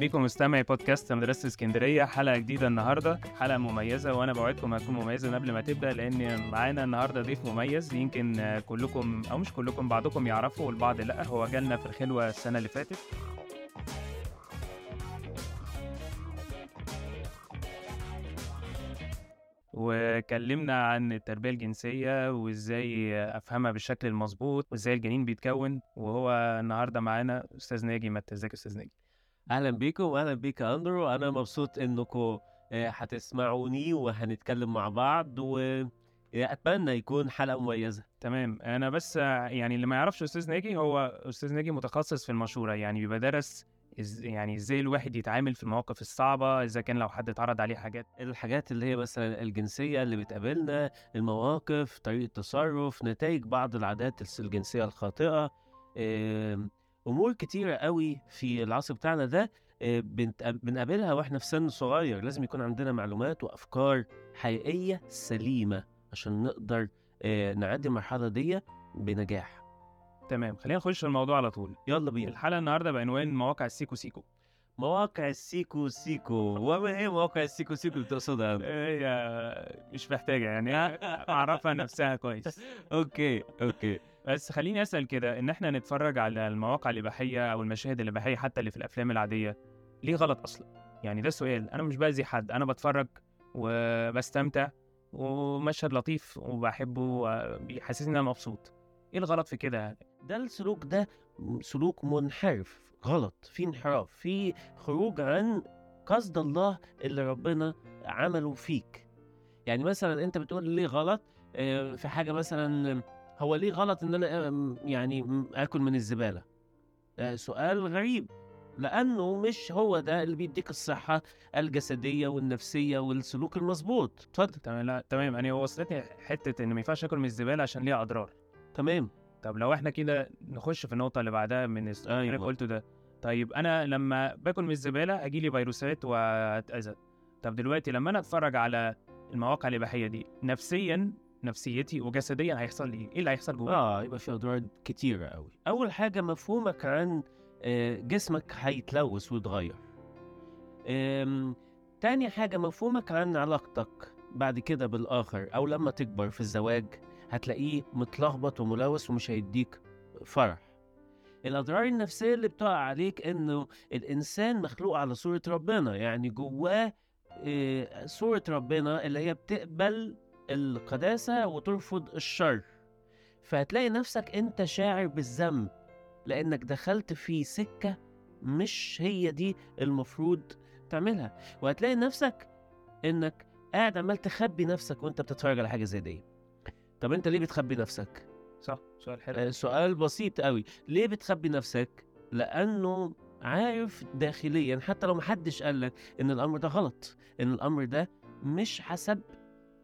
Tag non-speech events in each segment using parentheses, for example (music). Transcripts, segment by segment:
بيكم مستمعي بودكاست مدرسة اسكندرية. حلقة جديدة النهاردة. حلقة مميزة وأنا بوعدكم هتكون مميزة قبل ما تبدأ لأن معانا النهاردة ضيف مميز يمكن كلكم أو مش كلكم بعضكم يعرفوا والبعض لأ. هو جالنا في الخلوة السنة اللي فاتت. وكلمنا عن التربية الجنسية وإزاي أفهمها بالشكل المظبوط وإزاي الجنين بيتكون. وهو النهارده معانا أستاذ ناجي يا أستاذ ناجي؟ أهلا بيكم واهلا بيك أندرو. أنا مبسوط انكم هتسمعوني وهنتكلم مع بعض واتمنى يكون حلقة مميزة. تمام. أنا بس آه، يعني اللي ما يعرفش أستاذ ناجي هو أستاذ ناجي متخصص في المشورة. يعني بيبقى درس إز يعني إزاي الواحد يتعامل في المواقف الصعبة إذا كان لو حد اتعرض عليه حاجات. الحاجات اللي هي مثلا الجنسية اللي بتقابلنا المواقف طريقة تصرف نتائج بعض العادات الجنسية الخاطئة آم، أمور كتيرة قوي في العصر بتاعنا ده آه، بنقابلها وإحنا في سن صغير. لازم يكون عندنا معلومات وأفكار حقيقية سليمة عشان نقدر آه، نعدي المرحلة دي بنجاح. تمام خلينا نخش في الموضوع على طول. يلا بينا. الحلقة النهارده بعنوان مواقع السيكو سيكو. مواقع السيكو سيكو. (laughs) وما هي مواقع السيكو سيكو اللي تقصدها أنت؟ هي مش محتاجة يعني أعرفها نفسها كويس. (laughs) okay okay. بس خليني أسأل كده إن إحنا نتفرج على المواقع الإباحية أو المشاهد الإباحية حتى اللي في الأفلام العادية ليه غلط أصلا؟ يعني ده سؤال أنا مش بأذي حد أنا بتفرج وبستمتع ومشهد لطيف وبحبه وبيحسسني إن أنا مبسوط. إيه الغلط في كده؟ يعني ده السلوك ده سلوك منحرف. غلط في انحراف في خروج عن قصد الله اللي ربنا عمله فيك. يعني مثلا أنت بتقول ليه غلط آه، في حاجة مثلا هو ليه غلط إن أنا آم، يعني آكل من الزبالة؟ ده سؤال غريب لأنه مش هو ده اللي بيديك الصحة الجسدية والنفسية والسلوك المظبوط. اتفضل. تمام لا تمام. أنا وصلتني حتة إن ما ينفعش آكل من الزبالة عشان ليها أضرار. تمام. طب لو إحنا كده نخش في النقطة اللي بعدها من السؤال اللي أيوة. قلته ده طيب أنا لما باكل من الزبالة هيجي لي فيروسات وأتأذى. طب دلوقتي لما أنا أتفرج على المواقع الإباحية دي نفسيا نفسيتي وجسديا هيحصل لي إيه؟ إيه اللي هيحصل جوايا آه يبقى في أضرار كتيرة قوي أول حاجة مفهومك عن آه، جسمك هيتلوث ويتغير. تاني حاجة مفهومك عن علاقتك بعد كده بالآخر أو لما تكبر في الزواج. هتلاقيه متلخبط وملوث ومش هيديك فرح. الأضرار النفسية اللي بتقع عليك إنه الإنسان مخلوق على صورة ربنا يعني جواه آه، صورة ربنا اللي هي بتقبل القداسة وترفض الشر. فهتلاقي نفسك أنت شاعر بالذنب لأنك دخلت في سكة مش هي دي المفروض تعملها. وهتلاقي نفسك إنك قاعد عمال تخبي نفسك وأنت بتتفرج على حاجة زي دي. طب انت ليه بتخبي نفسك؟ صح سؤال حلو. آه، سؤال بسيط قوي. ليه بتخبي نفسك؟ لأنه عارف داخليا حتى لو محدش قالك إن الأمر ده غلط إن الأمر ده مش حسب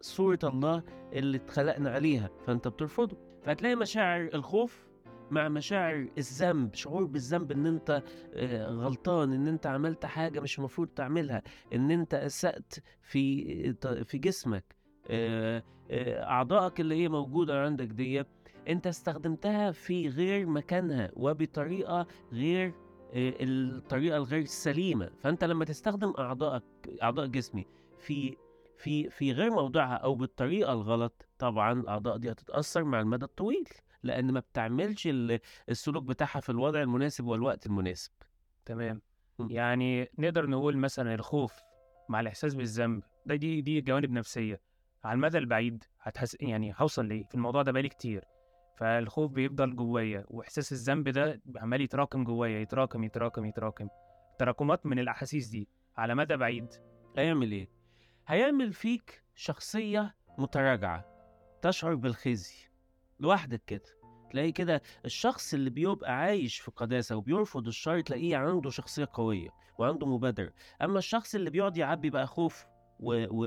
صورة الله اللي اتخلقنا عليها فأنت بترفضه. فهتلاقي مشاعر الخوف مع مشاعر الذنب شعور بالذنب إن أنت آه، غلطان إن أنت عملت حاجة مش المفروض تعملها إن أنت أسأت في في جسمك. آه، آه، أعضائك اللي هي موجودة عندك دي أنت استخدمتها في غير مكانها وبطريقة غير آه، الطريقة الغير سليمة. فأنت لما تستخدم أعضائك أعضاء جسمي في في في غير موضعها أو بالطريقة الغلط طبعا الأعضاء دي هتتأثر مع المدى الطويل لأن ما بتعملش ال- السلوك بتاعها في الوضع المناسب والوقت المناسب. تمام. يعني نقدر نقول مثلا الخوف مع الإحساس بالذنب ده دي دي جوانب نفسية. على المدى البعيد هتحس يعني هوصل ليه في الموضوع ده بقالي كتير. فالخوف بيفضل جوايا وإحساس الذنب ده عمال يتراكم جوايا يتراكم يتراكم يتراكم. تراكمات من الأحاسيس دي على مدى بعيد. هيعمل إيه؟ هيعمل فيك شخصية متراجعة تشعر بالخزي. لوحدك كده. تلاقي كده الشخص اللي بيبقى عايش في قداسة وبيرفض الشر تلاقيه عنده شخصية قوية وعنده مبادرة. أما الشخص اللي بيقعد يعبي بقى خوف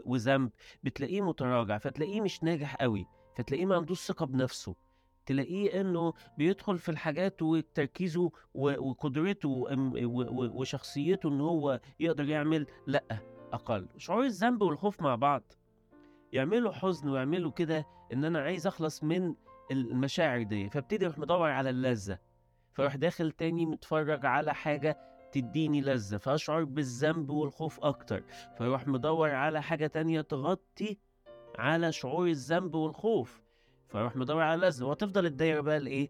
وذنب بتلاقيه متراجع فتلاقيه مش ناجح قوي فتلاقيه ما عندوش ثقة بنفسه. تلاقيه إنه بيدخل في الحاجات وتركيزه وقدرته وشخصيته إن هو يقدر يعمل لأ أقل. شعور الذنب والخوف مع بعض. يعملوا حزن ويعملوا كده إن أنا عايز أخلص من المشاعر دي فابتدي أروح مدور على اللذة فأروح داخل تاني متفرج على حاجة تديني لذة فأشعر بالذنب والخوف أكتر فيروح مدور على حاجة تانية تغطي على شعور الذنب والخوف فيروح مدور على لذة وتفضل الدايرة بقى الإيه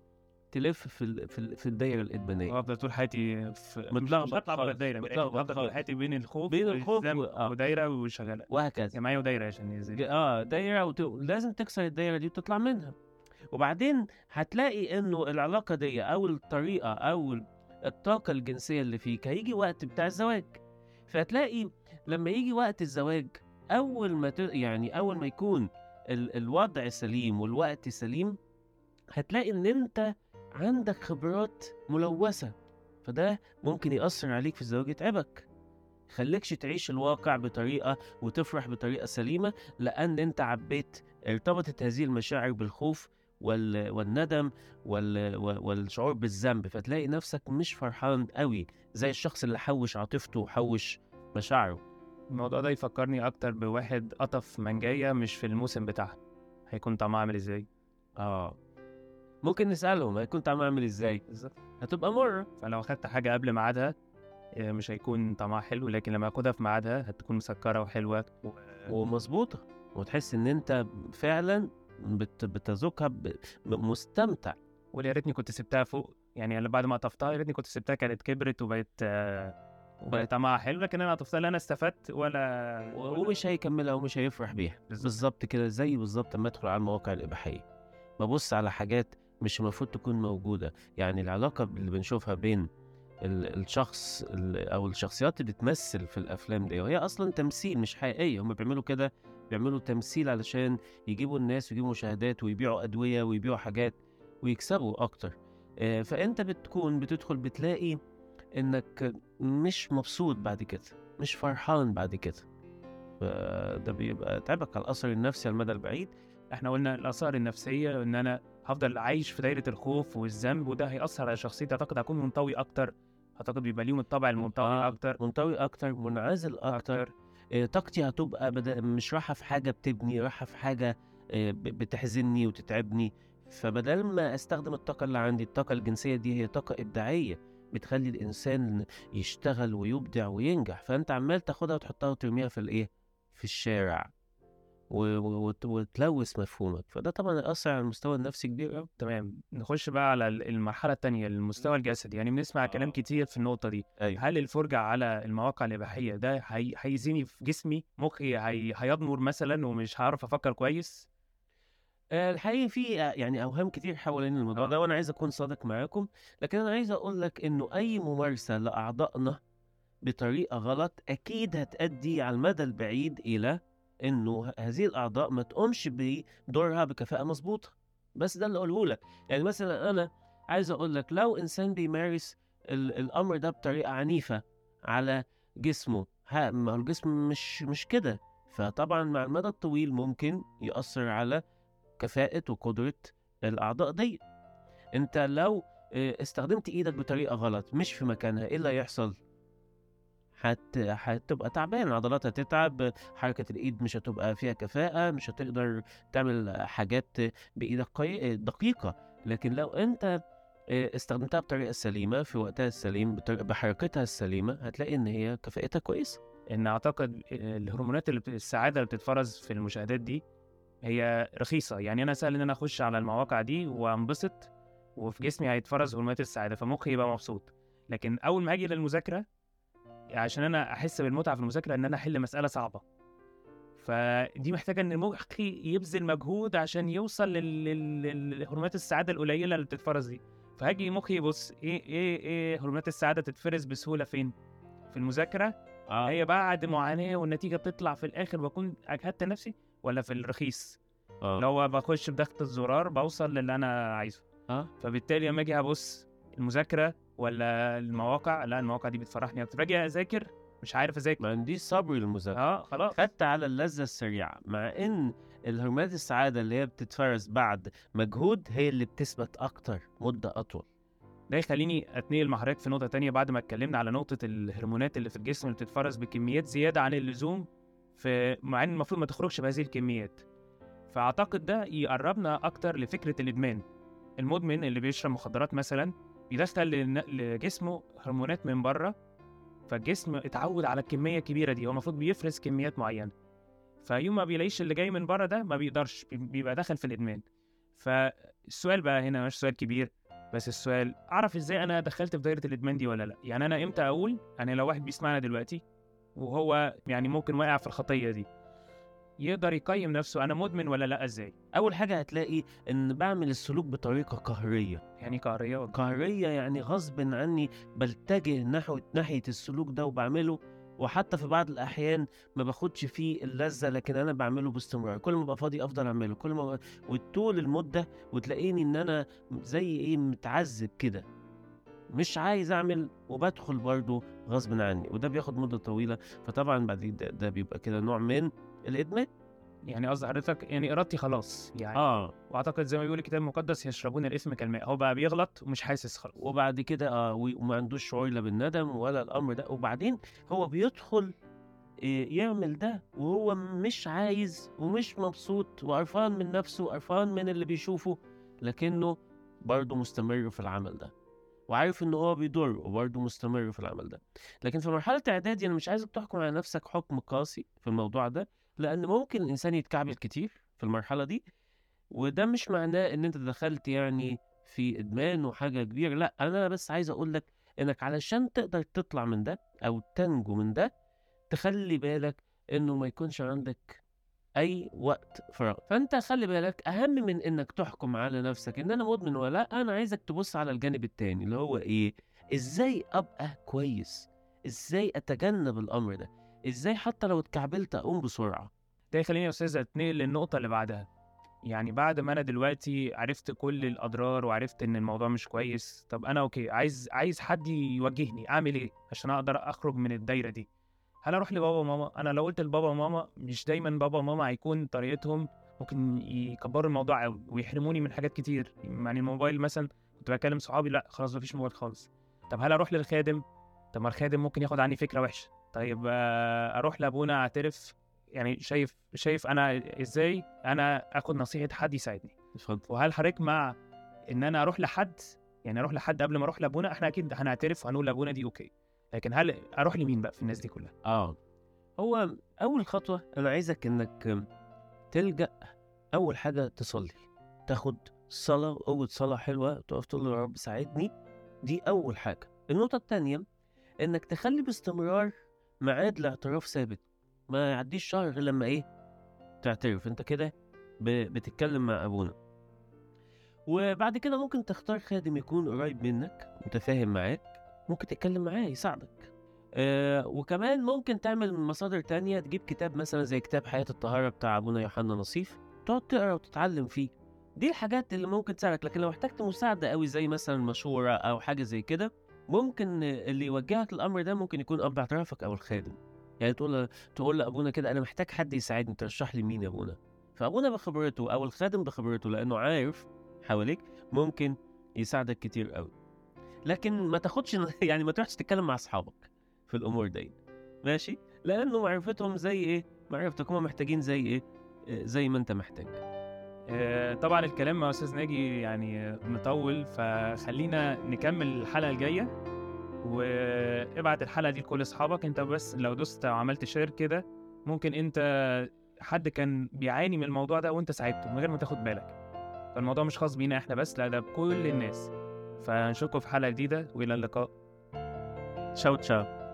تلف في ال... في, ال... في الدايرة الإدمانية افضل طول حياتي في متلخبط خالص، الدايرة. متلخبط هفضل طول. حياتي بين الخوف بين الخوف و- آه. ودايرة وشغالة وهكذا جمعيه ودايرة عشان يزيد آه دايرة وت... لازم تكسر الدايرة دي وتطلع منها وبعدين هتلاقي إنه العلاقة دي أو الطريقة أو ال- الطاقة الجنسية اللي فيك هيجي وقت بتاع الزواج فهتلاقي لما يجي وقت الزواج أول ما ت... يعني أول ما يكون ال... الوضع سليم والوقت سليم هتلاقي إن أنت عندك خبرات ملوثة فده ممكن يأثر عليك في الزواج يتعبك خليكش تعيش الواقع بطريقة وتفرح بطريقة سليمة لأن أنت عبيت ارتبطت هذه المشاعر بالخوف. والندم والشعور بالذنب. فتلاقي نفسك مش فرحان قوي زي الشخص اللي حوش عاطفته وحوش مشاعره. الموضوع ده يفكرني أكتر بواحد قطف منجاية مش في الموسم بتاعها. هيكون طعمها عامل إزاي؟ آه. ممكن نسألهم هيكون طعمها عامل إزاي. بالظبط. هتبقى مرة. فلو اخدت حاجة قبل ميعادها آه، مش هيكون طعمها حلو لكن لما اخدها في ميعادها هتكون مسكرة وحلوة و... ومظبوطة. وتحس إن أنت فعلا بت... بتذوقها ب... مستمتع. ويا ريتني كنت سبتها فوق. يعني أنا بعد ما قطفتها يا ريتني كنت سبتها كانت كبرت وبقت وبقت طعمها حلو لكن أنا قطفتها لا أنا استفدت ولا ومش هيكملها ومش هيفرح بيها. بالظبط. كده زي بالظبط لما ادخل على المواقع الإباحية. ببص على حاجات مش المفروض تكون موجودة. يعني العلاقة اللي بنشوفها بين الشخص ال- أو الشخصيات اللي بتمثل في الأفلام دي وهي أصلا تمثيل مش حقيقية. هم بيعملوا كده بيعملوا تمثيل علشان يجيبوا الناس ويجيبوا مشاهدات ويبيعوا أدوية ويبيعوا حاجات ويكسبوا أكتر. آه، فأنت بتكون بتدخل بتلاقي إنك مش مبسوط بعد كده مش فرحان بعد كده. فده بيبقى تعبك على الأثر النفسي على المدى البعيد. إحنا قلنا الآثار النفسية إن أنا هفضل عايش في دايرة الخوف والذنب وده هيأثر على شخصيتي. أعتقد هكون منطوي أكتر. أعتقد بيبقى ليهم الطبع المنطوي آه. أكتر. منطوي أكتر منعزل أكتر. أكتر. آه، طاقتي هتبقى بدل مش رايحة في حاجة بتبني رايحة في حاجة آه، بتحزني وتتعبني. فبدل ما أستخدم الطاقة اللي عندي الطاقة الجنسية دي هي طاقة إبداعية بتخلي الإنسان يشتغل ويبدع وينجح. فأنت عمال تاخدها وتحطها وترميها في الإيه؟ في الشارع. وتلوث مفهومك. فده طبعا يأثر على المستوى النفسي كبير قوي تمام. نخش بقى على ال- المرحلة الثانية المستوى الجسدي. يعني بنسمع آه. كلام كتير في النقطة دي. أيوه. هل الفرجة على المواقع الإباحية ده هي... هيزيني في جسمي؟ مخي هي... هيضمر مثلا ومش هعرف أفكر كويس؟ آه، الحقيقة في آه، يعني أوهام كتير حوالين الموضوع آه. ده وأنا عايز أكون صادق معاكم. لكن أنا عايز أقول لك إنه أي ممارسة لأعضائنا بطريقة غلط أكيد هتأدي على المدى البعيد إلى إنه ه- هذه الأعضاء ما تقومش بدورها بكفاءة مظبوطة. بس ده اللي أقوله لك. يعني مثلا أنا عايز أقول لك لو إنسان بيمارس ال- الأمر ده بطريقة عنيفة على جسمه ما هو الجسم مش مش كده. فطبعا مع المدى الطويل ممكن يأثر على كفاءة وقدرة الأعضاء دي. أنت لو آه، استخدمت إيدك بطريقة غلط مش في مكانها إيه اللي هيحصل؟ هت... هتبقى تعبان عضلاتها تتعب حركة الإيد مش هتبقى فيها كفاءة مش هتقدر تعمل حاجات بإيدك قي... دقيقة. لكن لو أنت استخدمتها بطريقة سليمة في وقتها السليم بحركتها السليمة هتلاقي إن هي كفاءتها كويسة. إن أعتقد الهرمونات اللي بت... السعادة اللي بتتفرز في المشاهدات دي هي رخيصة. يعني أنا سهل إن أنا أخش على المواقع دي وأنبسط وفي جسمي هيتفرز هرمونات السعادة فمخي يبقى مبسوط. لكن أول ما أجي للمذاكرة عشان أنا أحس بالمتعة في المذاكرة إن أنا أحل مسألة صعبة فدي محتاجة إن مخي يبذل مجهود عشان يوصل لهرمونات السعادة القليلة اللي بتتفرز دي فهاجي مخي يبص إيه إيه إيه هرمونات السعادة تتفرز بسهولة فين في المذاكرة آه. هي بعد معاناة والنتيجة بتطلع في الآخر بكون أجهدت نفسي ولا في الرخيص آه. لو بخش بضغط الزرار بوصل للي أنا عايزه آه. فبالتالي لما أجي أبص المذاكرة ولا المواقع؟ لا المواقع دي بتفرحني أكتر. باجي أذاكر مش عارف أذاكر. ما عنديش صبر للمذاكرة. آه خلاص. خدت على اللذة السريعة مع إن الهرمونات السعادة اللي هي بتتفرز بعد مجهود هي اللي بتثبت أكتر مدة أطول. ده يخليني أتنقل مع حضرتك في نقطة تانية بعد ما اتكلمنا على نقطة الهرمونات اللي في الجسم اللي بتتفرز بكميات زيادة عن اللزوم في مع إن المفروض ما تخرجش بهذه الكميات. فأعتقد ده يقربنا أكتر لفكرة الإدمان. المدمن اللي بيشرب مخدرات مثلا بيدخل لجسمه هرمونات من بره فالجسم اتعود على الكمية الكبيرة دي هو المفروض بيفرز كميات معينة. فيوم ما بيلاقيش اللي جاي من بره ده ما بيقدرش بي- بيبقى داخل في الإدمان. فالسؤال بقى هنا مش سؤال كبير بس السؤال أعرف إزاي أنا دخلت في دايرة الإدمان دي ولا لأ؟ يعني أنا إمتى أقول أنا لو واحد بيسمعنا دلوقتي وهو يعني ممكن واقع في الخطية دي؟ يقدر يقيم نفسه أنا مدمن ولا لأ إزاي؟ أول حاجة هتلاقي إن بعمل السلوك بطريقة قهرية. يعني قهرية قهرية يعني غصب عني بلتجه نحو ناحية السلوك ده وبعمله وحتى في بعض الأحيان ما باخدش فيه اللذة لكن أنا بعمله باستمرار. كل ما أبقى فاضي أفضل أعمله. كل ما وطول المدة وتلاقيني إن أنا زي إيه متعذب كده. مش عايز أعمل وبدخل برضه غصب عني وده بياخد مدة طويلة. فطبعا بعد ده, ده بيبقى كده نوع من الإدمان؟ يعني قصدي حضرتك يعني إرادتي خلاص يعني آه. وأعتقد زي ما بيقول الكتاب المقدس يشربون الإثم كالماء هو بقى بيغلط ومش حاسس خلاص. وبعد كده آه وما عندوش شعور لا بالندم ولا الأمر ده. وبعدين هو بيدخل إيه، يعمل ده وهو مش عايز ومش مبسوط وقرفان من نفسه وقرفان من اللي بيشوفه لكنه برضه مستمر في العمل ده. وعارف إن هو بيضر وبرضه مستمر في العمل ده. لكن في مرحلة إعدادي أنا مش عايزك تحكم على نفسك حكم قاسي في الموضوع ده. لأن ممكن الإنسان يتكعبل كتير في المرحلة دي وده مش معناه إن أنت دخلت يعني في إدمان وحاجة كبيرة لأ أنا بس عايز أقول لك إنك علشان تقدر تطلع من ده أو تنجو من ده تخلي بالك إنه ما يكونش عندك أي وقت فراغ. فأنت خلي بالك أهم من إنك تحكم على نفسك إن أنا مدمن ولا لأ أنا عايزك تبص على الجانب التاني اللي هو إيه؟ إزاي أبقى كويس؟ إزاي أتجنب الأمر ده؟ إزاي حتى لو اتكعبلت أقوم بسرعة؟ ده يخليني يا أستاذ أتنقل للنقطة اللي بعدها. يعني بعد ما أنا دلوقتي عرفت كل الأضرار وعرفت إن الموضوع مش كويس طب أنا أوكي عايز عايز حد يوجهني أعمل إيه عشان أقدر أخرج من الدايرة دي؟ هل أروح لبابا وماما؟ أنا لو قلت لبابا وماما مش دايما بابا وماما هيكون طريقتهم ممكن يكبروا الموضوع قوي ويحرموني من حاجات كتير. يعني الموبايل مثلا كنت بكلم صحابي لأ خلاص مفيش موبايل خالص. طب هل أروح للخادم؟ طب ما الخادم ممكن ياخد عني فكرة وحشة. طيب آه، أروح لأبونا أعترف. يعني شايف شايف أنا إزاي أنا آخد نصيحة حد يساعدني. اتفضل. وهل حضرتك مع إن أنا أروح لحد؟ يعني أروح لحد قبل ما أروح لأبونا؟ إحنا أكيد هنعترف وهنقول لأبونا دي أوكي. لكن هل أروح لمين بقى في الناس دي كلها؟ آه. هو أول خطوة أنا عايزك إنك تلجأ أول حاجة تصلي. تاخد صلاة قوه صلاة حلوة تقف تقول له يا رب ساعدني. دي أول حاجة. النقطة الثانية إنك تخلي باستمرار ميعاد لاعتراف ثابت. ما يعديش شهر غير لما إيه تعترف. أنت كده بتتكلم مع أبونا. وبعد كده ممكن تختار خادم يكون قريب منك متفاهم معاك ممكن تتكلم معاه يساعدك. آه وكمان ممكن تعمل مصادر تانية. تجيب كتاب مثلا زي كتاب حياة الطهارة بتاع أبونا يوحنا نصيف تقعد تقرأ وتتعلم فيه. دي الحاجات اللي ممكن تساعدك. لكن لو احتجت مساعدة قوي زي مثلا مشورة أو حاجة زي كده ممكن اللي يوجهك الأمر ده ممكن يكون أب اعترافك أو الخادم. يعني تقول تقول لأبونا كده أنا محتاج حد يساعدني ترشح لي مين يا أبونا؟ فأبونا بخبرته أو الخادم بخبرته لأنه عارف حواليك ممكن يساعدك كتير قوي لكن ما تاخدش (laughs) يعني ما تروحش تتكلم مع أصحابك في الأمور دي. ماشي؟ لأنه معرفتهم زي إيه؟ معرفتك هم محتاجين زي إيه؟ آه، زي ما أنت محتاج. طبعا الكلام مع أستاذ ناجي يعني آه، مطول فخلينا نكمل الحلقة الجاية. وابعت الحلقة دي لكل أصحابك. أنت بس لو دوست وعملت شير كده ممكن أنت حد كان بيعاني من الموضوع ده وأنت ساعدته من غير ما تاخد بالك. فالموضوع مش خاص بينا إحنا بس لا ده بكل الناس. فنشوفكم في حلقة جديدة وإلى اللقاء. تشاو تشاو.